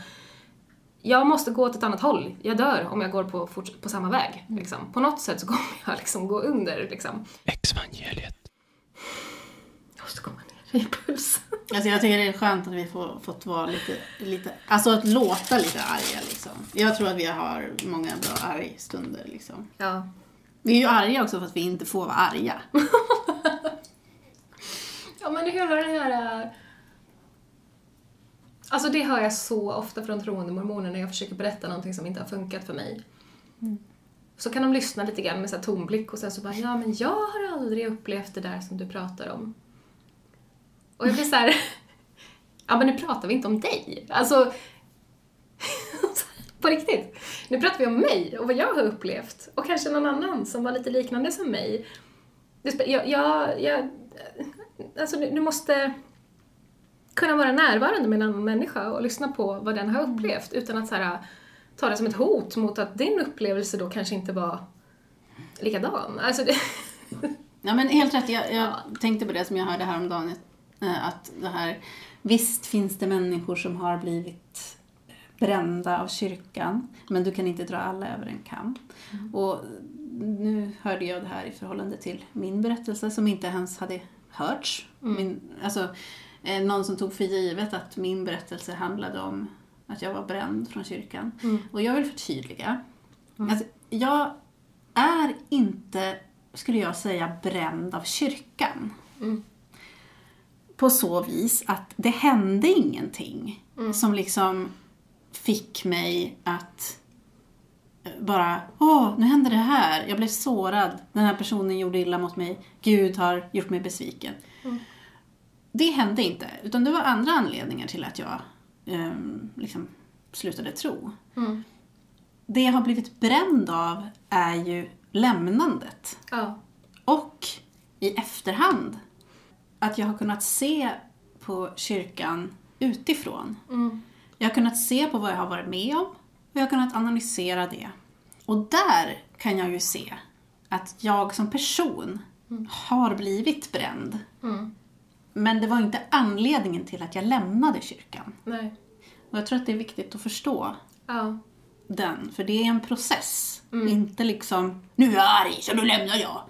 Jag måste gå åt ett annat håll. Jag dör om jag går på, på samma väg. Liksom. På något sätt så kommer jag liksom gå under. Liksom. Exvangeliet. Jag måste komma ner i puls. Alltså jag tycker det är skönt att vi får, fått vara lite, lite, alltså att låta lite arga liksom. Jag tror att vi har många bra argstunder liksom. Ja. Vi är ju arga också för att vi inte får vara arga. <laughs> Ja men hela det här... äh, Alltså det hör jag så ofta från troende mormoner när jag försöker berätta någonting som inte har funkat för mig. Så kan de lyssna lite grann med så här tomblick och sen så bara ja men jag har aldrig upplevt det där som du pratar om. Och jag blir så här. <laughs> ja men nu pratar vi inte om dig. Alltså <laughs> på riktigt. Nu pratar vi om mig och vad jag har upplevt. Och kanske någon annan som var lite liknande som mig. Jag, jag, jag, alltså du, du måste kunna vara närvarande med en annan människa och lyssna på vad den har upplevt utan att så här, ta det som ett hot mot att din upplevelse då kanske inte var likadan. Alltså det, <laughs> Ja men helt rätt, jag, jag tänkte på det som jag hörde häromdagen. eh, Att det här, visst finns det människor som har blivit brända av kyrkan, men du kan inte dra alla över en kam. Och nu hörde jag det här i förhållande till min berättelse som inte ens hade hörts. Min, alltså, eh, någon som tog för givet att min berättelse handlade om att jag var bränd från kyrkan. Och jag vill förtydliga. Alltså, jag är inte, skulle jag säga, bränd av kyrkan. På så vis att det hände ingenting som liksom fick mig att eh, bara, åh, nu hände det här. Jag blev sårad. Den här personen gjorde illa mot mig. Gud har gjort mig besviken. Det hände inte, utan det var andra anledningar till att jag liksom slutade tro. Det jag har blivit bränd av är ju lämnandet. ja. Och i efterhand, att jag har kunnat se på kyrkan utifrån. Jag har kunnat se på vad jag har varit med om och jag har kunnat analysera det. Och där kan jag ju se att jag som person har blivit bränd. Men det var inte anledningen till att jag lämnade kyrkan. Nej. Och jag tror att det är viktigt att förstå Ja. den, för det är en process. Inte liksom, nu är jag arg så nu lämnar jag.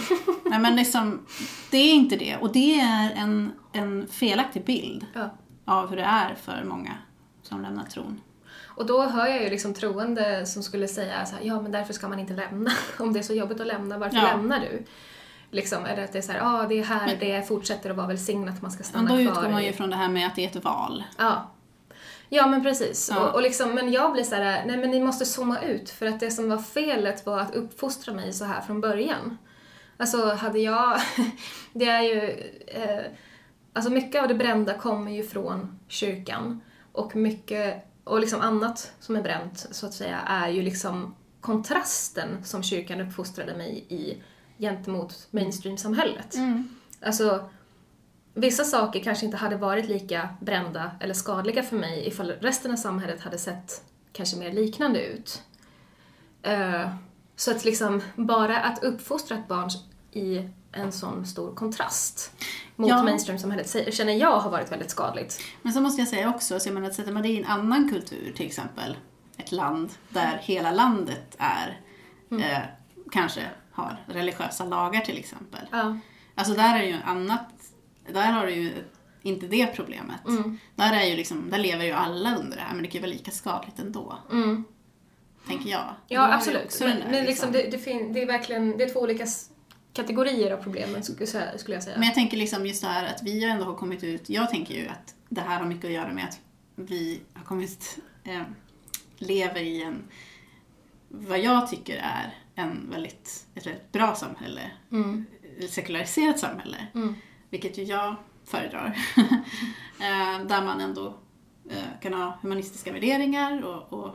<laughs> Nej men liksom, det är inte det. Och det är en, en felaktig bild Ja. av hur det är för många som lämnar tron. Och då hör jag ju liksom troende som skulle säga så här, ja men därför ska man inte lämna. <laughs> Om det är så jobbigt att lämna, varför Ja. lämnar du? Liksom, eller att det är så här, ja det är här det fortsätter att vara välsignat, man ska Men stanna då kvar. utgår man ju från det här med att det är ett val. Ja. Ja men precis. Ja. Och, och liksom, men jag blir så här, nej men ni måste zooma ut för att det som var felet var att uppfostra mig så här från början. Alltså hade jag, <laughs> det är ju, eh, alltså mycket av det brända kommer ju från kyrkan och mycket, och liksom annat som är bränt så att säga är ju liksom kontrasten som kyrkan uppfostrade mig i gentemot mainstream-samhället. Alltså, vissa saker kanske inte hade varit lika brända eller skadliga för mig ifall resten av samhället hade sett kanske mer liknande ut. Eh, så att liksom, bara att uppfostra ett barn i en sån stor kontrast mot Ja. mainstream-samhället känner jag har varit väldigt skadligt. Men så måste jag säga också, så jag menar, att sätter man det i en annan kultur, till exempel ett land där hela landet är, eh, kanske har religiösa lagar till exempel. Ja. Alltså där är det ju annat, där har du ju inte det problemet. Mm. Där, är ju liksom, där lever ju alla under det här, men det kan ju vara lika skadligt ändå, Mm. tänker jag. Ja, absolut. Men, där, men liksom, det, det, fin- det är verkligen det är två olika kategorier av problemen skulle jag säga- skulle jag säga. Men jag tänker liksom just det här att vi ändå har kommit ut, jag tänker ju att det här har mycket att göra med att vi har kommit, eh, lever i en, vad jag tycker är en väldigt, ett väldigt bra samhälle, Mm. ett sekulariserat samhälle, Mm. vilket ju jag föredrar. <laughs> eh, där man ändå eh, kan ha humanistiska värderingar och, och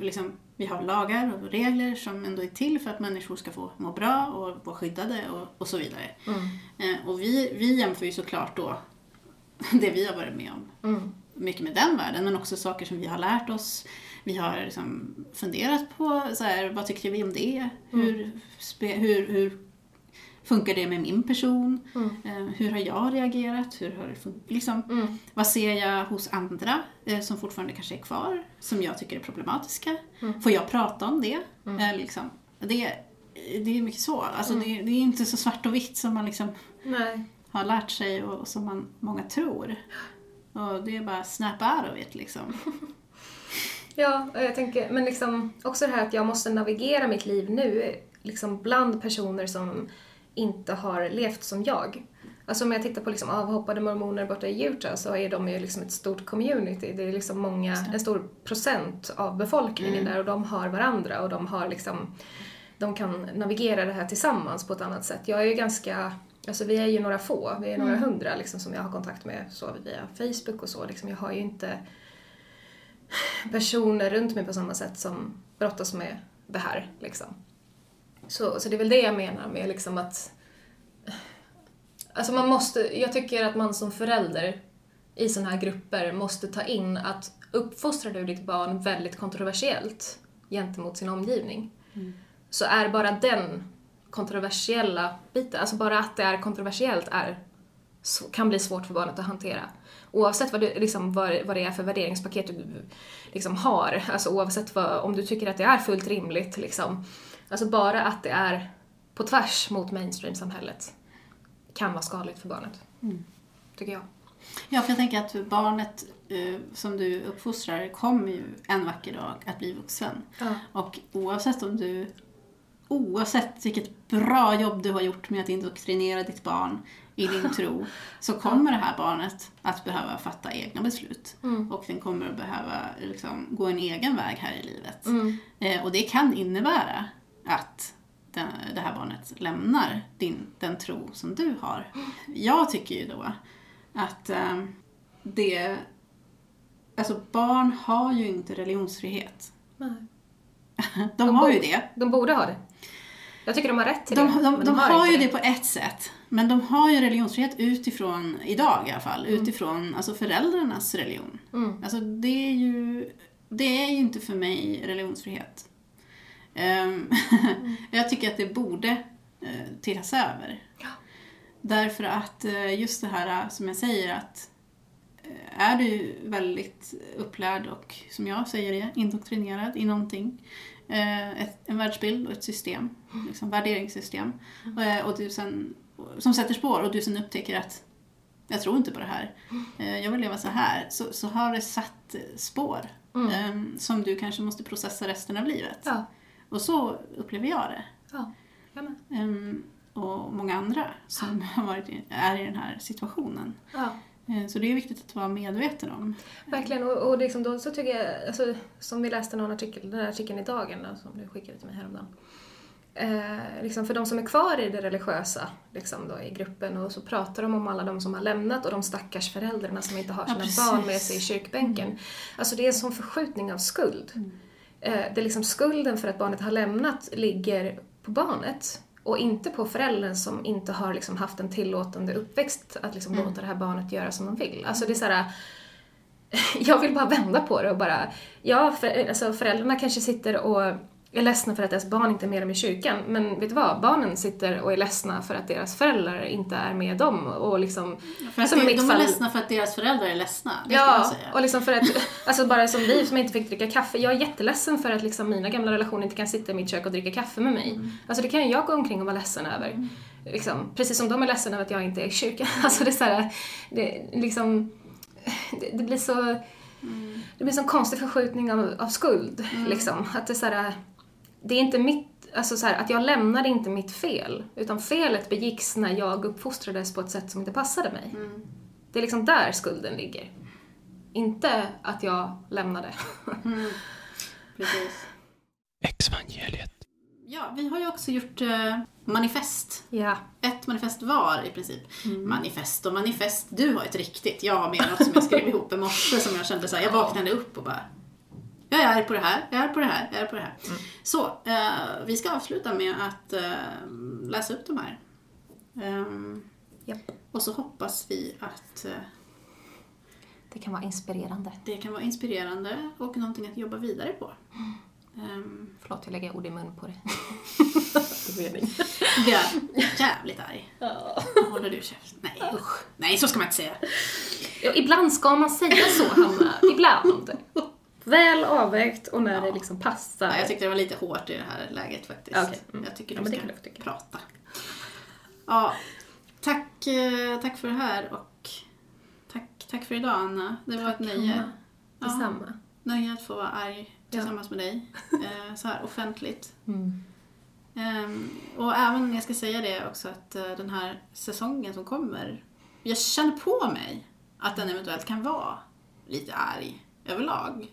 liksom, vi har lagar och regler som ändå är till för att människor ska få må bra och vara skyddade och, och så vidare. Mm. Eh, och vi, vi jämför ju såklart då <laughs> det vi har varit med om Mm. mycket med den världen, men också saker som vi har lärt oss. Vi har liksom funderat på så här, vad tycker vi om det? Hur, spe, hur, hur funkar det med min person? Mm. Eh, hur har jag reagerat? Hur har det liksom, Mm. vad ser jag hos andra eh, som fortfarande kanske är kvar, som jag tycker är problematiska? Mm. Får jag prata om det? Mm. Eh, liksom, det, det är mycket så. Alltså, det, det är inte så svart och vitt som man liksom har lärt sig och, och som man, många tror. Och det är bara snap out of it liksom. <laughs> Ja, och jag tänker, men liksom också det här att jag måste navigera mitt liv nu liksom bland personer som inte har levt som jag. Alltså om jag tittar på liksom avhoppade mormoner borta i Utah så är de ju liksom ett stort community. Det är liksom många, en stor procent av befolkningen där och de har varandra och de har liksom, de kan navigera det här tillsammans på ett annat sätt. Jag är ju ganska, alltså vi är ju några få, vi är några hundra liksom som jag har kontakt med så via Facebook och så liksom. Jag har ju inte <laughs> personer runt mig på samma sätt som brottas med det här. Liksom. Så, så det är väl det jag menar med liksom att... Alltså man måste, jag tycker att man som förälder i sådana här grupper måste ta in att uppfostrar du ditt barn väldigt kontroversiellt gentemot sin omgivning så är bara den kontroversiella biten, alltså bara att det är kontroversiellt är, kan bli svårt för barnet att hantera. Oavsett vad, du, liksom, vad, vad det är för värderingspaket du liksom, har, alltså oavsett vad, om du tycker att det är fullt rimligt, liksom, alltså bara att det är på tvärs mot mainstream-samhället kan vara skadligt för barnet. Tycker jag. Ja, för jag tänker att barnet eh, som du uppfostrar kommer ju en vacker dag att bli vuxen. Ja. Och oavsett om du Oavsett vilket bra jobb du har gjort med att indoktrinera ditt barn i din <laughs> tro så kommer det här barnet att behöva fatta egna beslut. Mm. Och den kommer att behöva liksom, gå en egen väg här i livet. Mm. Eh, och det kan innebära att den, det här barnet lämnar din, den tro som du har. Jag tycker ju då att eh, det... Alltså barn har ju inte religionsfrihet. Nej. <laughs> De har ju det. De borde ha det. Jag tycker de har rätt till De, det. de, men de, har ju inte det på ett sätt. Men de har ju religionsfrihet utifrån, idag i alla fall, utifrån alltså föräldrarnas religion. Mm. Alltså det är ju, det är ju inte för mig religionsfrihet. Ehm, <laughs> jag tycker att det borde uh, tittas över. Därför att eh, just det här som jag säger att eh, är du väldigt upplärd och, som jag säger det, indoktrinerad i någonting, eh, ett, en världsbild och ett system, liksom värderingssystem, eh, och du sen, som sätter spår och du sen upptäcker att jag tror inte på det här, eh, jag vill leva så här, så, så har det satt eh, spår Ehm, som du kanske måste processa resten av livet. Ja. Och så upplever jag det. Ja, jag. Ehm, och många andra som har varit i, är i den här situationen. Ja. Ehm, så det är viktigt att vara medveten om. Verkligen, och, och liksom då så tycker jag, alltså, som vi läste någon artikel, den här artikeln i Dagen då, som du skickade till mig häromdagen. Eh, liksom för de som är kvar i det religiösa liksom då, i gruppen och så pratar de om alla de som har lämnat och de stackars föräldrarna som inte har Ja, sina precis. barn med sig i kyrkbänken. Alltså det är en sån förskjutning av skuld. Eh, det är liksom skulden för att barnet har lämnat ligger på barnet och inte på föräldern som inte har liksom haft en tillåtande uppväxt att liksom låta det här barnet göra som de vill. Alltså det är så här, <laughs> jag vill bara vända på det och bara, ja, för, alltså föräldrarna kanske sitter och är ledsna för att deras barn inte är med dem i kyrkan, men vet du vad? Barnen sitter och är ledsna för att deras föräldrar inte är med dem och liksom... För att som i de, är fall- ledsna för att deras föräldrar är ledsna. Det Ja, och liksom för att, alltså bara som vi som inte fick dricka kaffe, jag är jätteledsen för att liksom mina gamla relationer inte kan sitta i mitt kök och dricka kaffe med mig. Alltså det kan ju jag gå omkring och vara ledsen över. Liksom, precis som de är ledsna över att jag inte är i kyrkan. <laughs> Alltså det är så här, det, liksom, det, det blir så, det blir en konstig förskjutning av, av skuld. Liksom. Att det är så här, det är inte mitt, alltså så här, att jag lämnade inte mitt fel, utan felet begicks när jag uppfostrades på ett sätt som inte passade mig. Det är liksom där skulden ligger. Inte att jag lämnade. <laughs> Precis. Exvangeliet. Ja, vi har ju också gjort eh, manifest. ja. Ett manifest var i princip. Manifest och manifest. Du har ett riktigt. Jag har med något som jag skrev ihop i morse som jag kände så här, jag vaknade upp och bara jag är på det här, jag är på det här, jag är på det här. Så, eh, vi ska avsluta med att eh, läsa upp de här. Ehm, Japp. och så hoppas vi att eh, Det kan vara inspirerande. det kan vara inspirerande och någonting att jobba vidare på. Ehm, Förlåt, jag lägger ord i mun på det. <laughs> jag är <laughs> jävligt arg. Håller du käft? Nej usch. Nej, så ska man inte säga. Ja, ibland ska man säga så, Hanna. Ibland. <laughs> Väl avvägt och när det liksom passar. Nej, jag tyckte det var lite hårt i det här läget faktiskt. Okej, mm. Jag tycker Ja, du ska jag tycka. prata. Ja, tack, eh, tack för det här och tack, tack för idag Anna. Det var ett nöje. Hanna. Detsamma. Nöje att få vara arg tillsammans med dig. <laughs> Eh, så här offentligt. Mm. Ehm, och även, jag ska säga det också, att eh, den här säsongen som kommer, jag känner på mig att den eventuellt kan vara lite arg överlag.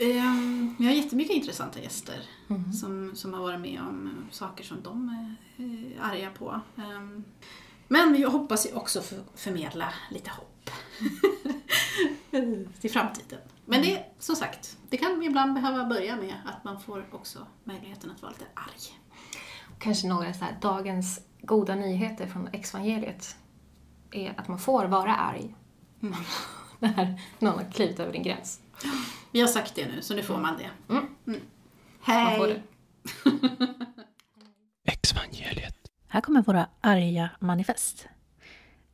Um, jag har jättemycket intressanta gäster som, som har varit med om saker som de är eh, arga på. Ehm, men vi hoppas ju också för, förmedla lite hopp <laughs> till framtiden. Men det, som sagt, det kan ibland behöva börja med att man får också möjligheten att vara lite arg. Kanske några så här, dagens goda nyheter från exvangeliet är att man får vara arg. När någon har klivit över din gräns. Vi har sagt det nu, så nu får man det. Mm. Mm. Man Hej! det. <laughs> Exvangeliet. Här kommer våra arga manifest.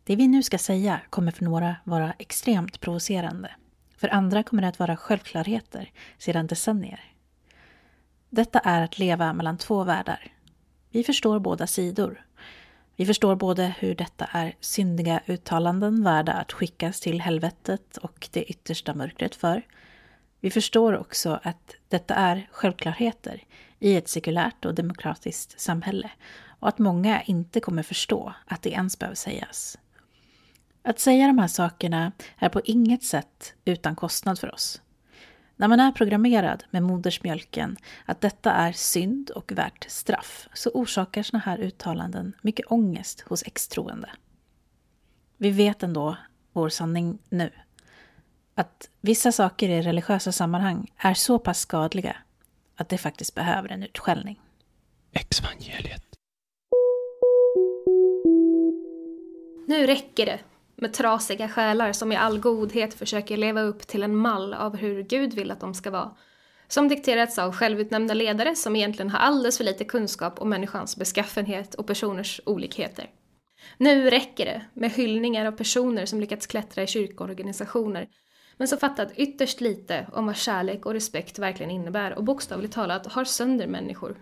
Det vi nu ska säga kommer för några vara extremt provocerande. För andra kommer det att vara självklarheter sedan decennier. Detta är att leva mellan två världar. Vi förstår båda sidor. Vi förstår både hur detta är syndiga uttalanden värda att skickas till helvetet och det yttersta mörkret för. Vi förstår också att detta är självklarheter i ett sekulärt och demokratiskt samhälle och att många inte kommer förstå att det ens behöver sägas. Att säga de här sakerna är på inget sätt utan kostnad för oss. När man är programmerad med modersmjölken att detta är synd och värt straff så orsakar såna här uttalanden mycket ångest hos extroende. Vi vet ändå vår sanning nu. Att vissa saker i religiösa sammanhang är så pass skadliga att det faktiskt behöver en utskällning. Exvangeliet. Nu räcker det med trasiga själar som i all godhet försöker leva upp till en mall av hur Gud vill att de ska vara. Som dikterats av självutnämnda ledare som egentligen har alldeles för lite kunskap om människans beskaffenhet och personers olikheter. Nu räcker det med hyllningar av personer som lyckats klättra i kyrkoorganisationer men som fattat ytterst lite om vad kärlek och respekt verkligen innebär och bokstavligt talat har sönder människor.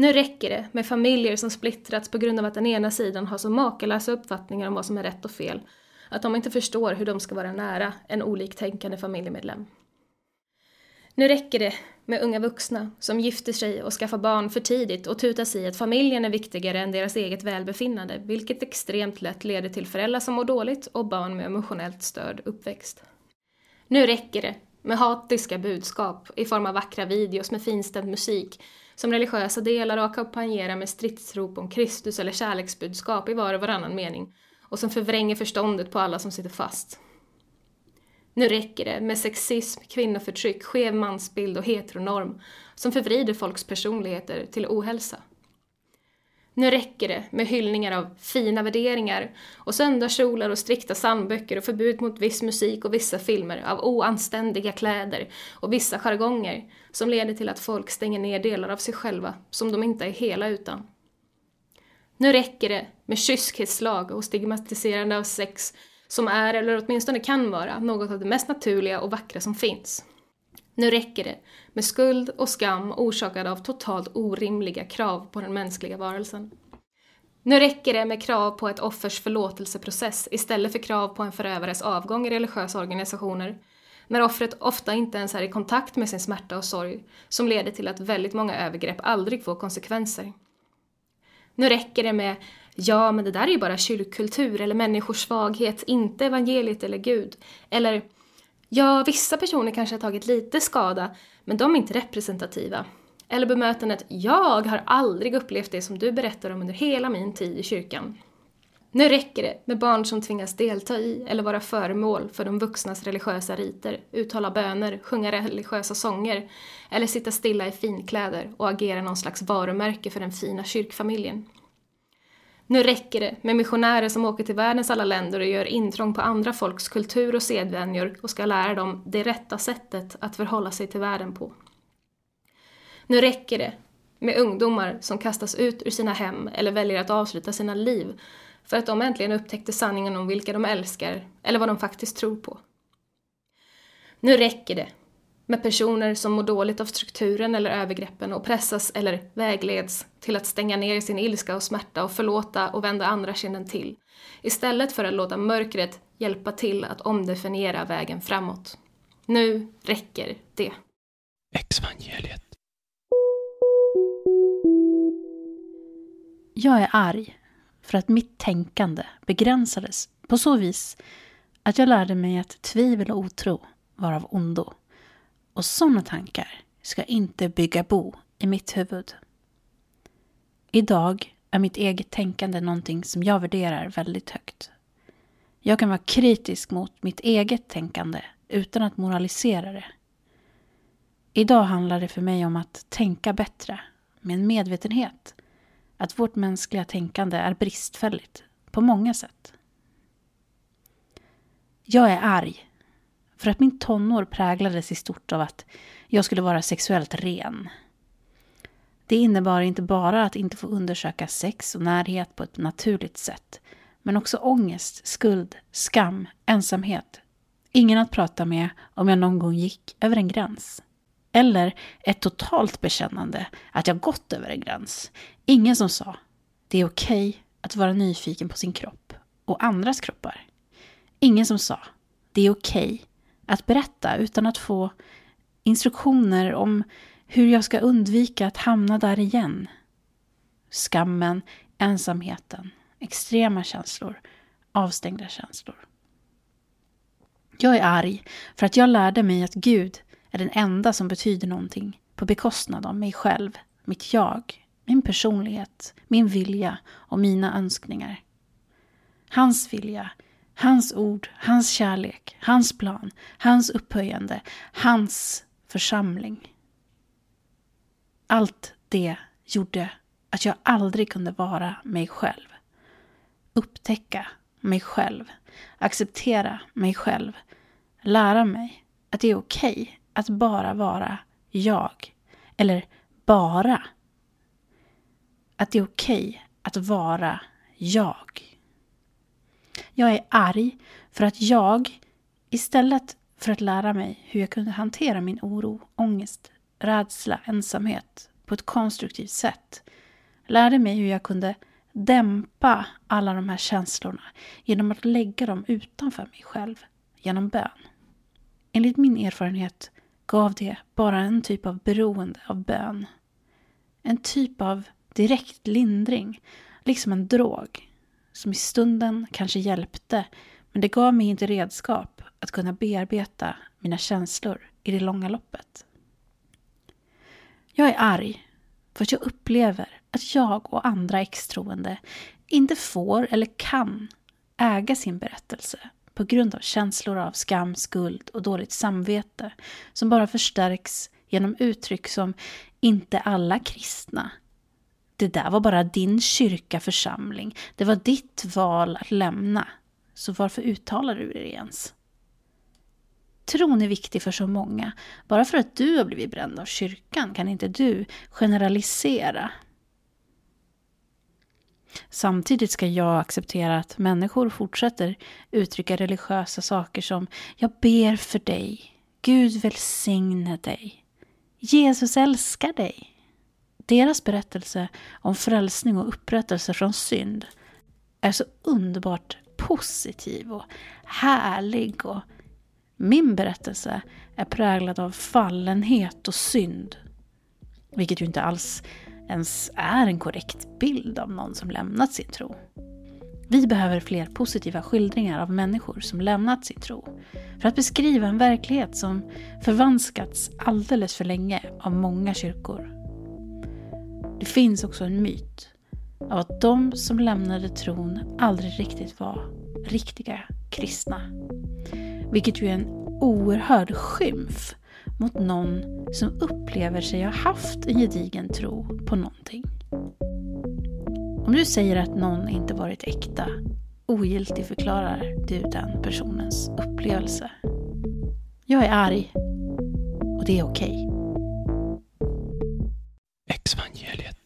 Nu räcker det med familjer som splittrats på grund av att den ena sidan har så makalösa uppfattningar om vad som är rätt och fel. att de inte förstår hur de ska vara nära en oliktänkande familjemedlem. Nu räcker det med unga vuxna som gifter sig och skaffar barn för tidigt och tutas i att familjen är viktigare än deras eget välbefinnande, vilket extremt lätt leder till föräldrar som mår dåligt och barn med emotionellt störd uppväxt. Nu räcker det med hatiska budskap i form av vackra videos med finstämd musik som religiösa delar och ackompanjerar med stridsrop om Kristus eller kärleksbudskap i var och varannan mening och som förvränger förståndet på alla som sitter fast. Nu räcker det med sexism, kvinnoförtryck, skev mansbild och heteronorm som förvrider folks personligheter till ohälsa. Nu räcker det med hyllningar av fina värderingar och söndagskjolar och strikta psalmböcker och förbud mot viss musik och vissa filmer av oanständiga kläder och vissa jargonger som leder till att folk stänger ner delar av sig själva som de inte är hela utan. Nu räcker det med kyskhetslag och stigmatiserande av sex som är, eller åtminstone kan vara, något av det mest naturliga och vackra som finns. Nu räcker det med skuld och skam orsakad av totalt orimliga krav på den mänskliga varelsen. Nu räcker det med krav på ett offers förlåtelseprocess istället för krav på en förövares avgång i religiösa organisationer, när offret ofta inte ens är i kontakt med sin smärta och sorg, som leder till att väldigt många övergrepp aldrig får konsekvenser. Nu räcker det med Ja, men det där är ju bara kyrkkultur eller människors svaghet, inte evangeliet eller Gud. Eller Ja, vissa personer kanske har tagit lite skada, men de är inte representativa. Eller bemötandet “Jag har aldrig upplevt det som du berättar om under hela min tid i kyrkan”. Nu räcker det med barn som tvingas delta i eller vara föremål för de vuxnas religiösa riter, uttala böner, sjunga religiösa sånger eller sitta stilla i finkläder och agera någon slags varumärke för den fina kyrkfamiljen. Nu räcker det med missionärer som åker till världens alla länder och gör intrång på andra folks kultur och sedvänjor och ska lära dem det rätta sättet att förhålla sig till världen på. Nu räcker det med ungdomar som kastas ut ur sina hem eller väljer att avsluta sina liv för att de äntligen upptäckte sanningen om vilka de älskar eller vad de faktiskt tror på. Nu räcker det med personer som mår dåligt av strukturen eller övergreppen och pressas eller vägleds till att stänga ner sin ilska och smärta och förlåta och vända andra kinden till, istället för att låta mörkret hjälpa till att omdefiniera vägen framåt. Nu räcker det. Exvangeliet. Jag är arg för att mitt tänkande begränsades på så vis att jag lärde mig att tvivel och otro var av ondo. Och sådana tankar ska inte bygga bo i mitt huvud. Idag är mitt eget tänkande någonting som jag värderar väldigt högt. Jag kan vara kritisk mot mitt eget tänkande utan att moralisera det. Idag handlar det för mig om att tänka bättre, med en medvetenhet att vårt mänskliga tänkande är bristfälligt på många sätt. Jag är arg för att min tonår präglades i stort av att jag skulle vara sexuellt ren. Det innebar inte bara att inte få undersöka sex och närhet på ett naturligt sätt, men också ångest, skuld, skam, ensamhet. Ingen att prata med om jag någon gång gick över en gräns. Eller ett totalt bekännande att jag gått över en gräns. Ingen som sa det är okej okay att vara nyfiken på sin kropp och andras kroppar. Ingen som sa det är okej okay att berätta utan att få instruktioner om hur jag ska undvika att hamna där igen. Skammen, ensamheten, extrema känslor, avstängda känslor. Jag är arg för att jag lärde mig att Gud är den enda som betyder någonting på bekostnad av mig själv, mitt jag, min personlighet, min vilja och mina önskningar. Hans vilja Hans ord, hans kärlek, hans plan, hans upphöjande, hans församling. Allt det gjorde att jag aldrig kunde vara mig själv. Upptäcka mig själv, acceptera mig själv, lära mig att det är okej okay att bara vara jag. Eller bara. Att det är okej okay att vara jag. Jag är arg för att jag, istället för att lära mig hur jag kunde hantera min oro, ångest, rädsla, ensamhet på ett konstruktivt sätt, lärde mig hur jag kunde dämpa alla de här känslorna genom att lägga dem utanför mig själv, genom bön. Enligt min erfarenhet gav det bara en typ av beroende av bön. En typ av direkt lindring, liksom en drog, som i stunden kanske hjälpte, men det gav mig inte redskap att kunna bearbeta mina känslor i det långa loppet. Jag är arg för att jag upplever att jag och andra extroende inte får eller kan äga sin berättelse på grund av känslor av skam, skuld och dåligt samvete som bara förstärks genom uttryck som inte alla kristna. Det där var bara din kyrka församling. Det var ditt val att lämna. Så varför uttalar du det ens? Tron är viktig för så många. Bara för att du har blivit bränd av kyrkan kan inte du generalisera. Samtidigt ska jag acceptera att människor fortsätter uttrycka religiösa saker som Jag ber för dig. Gud välsigne dig. Jesus älskar dig. Deras berättelse om frälsning och upprättelse från synd är så underbart positiv och härlig och min berättelse är präglad av fallenhet och synd. Vilket ju inte alls ens är en korrekt bild av någon som lämnat sin tro. Vi behöver fler positiva skildringar av människor som lämnat sin tro. För att beskriva en verklighet som förvanskats alldeles för länge av många kyrkor. Det finns också en myt av att de som lämnade tron aldrig riktigt var riktiga kristna. Vilket ju är en oerhörd skymf mot någon som upplever sig ha haft en gedigen tro på någonting. Om du säger att någon inte varit äkta, ogiltig förklarar du den personens upplevelse. Jag är arg och det är okej. Okay. Evangeliet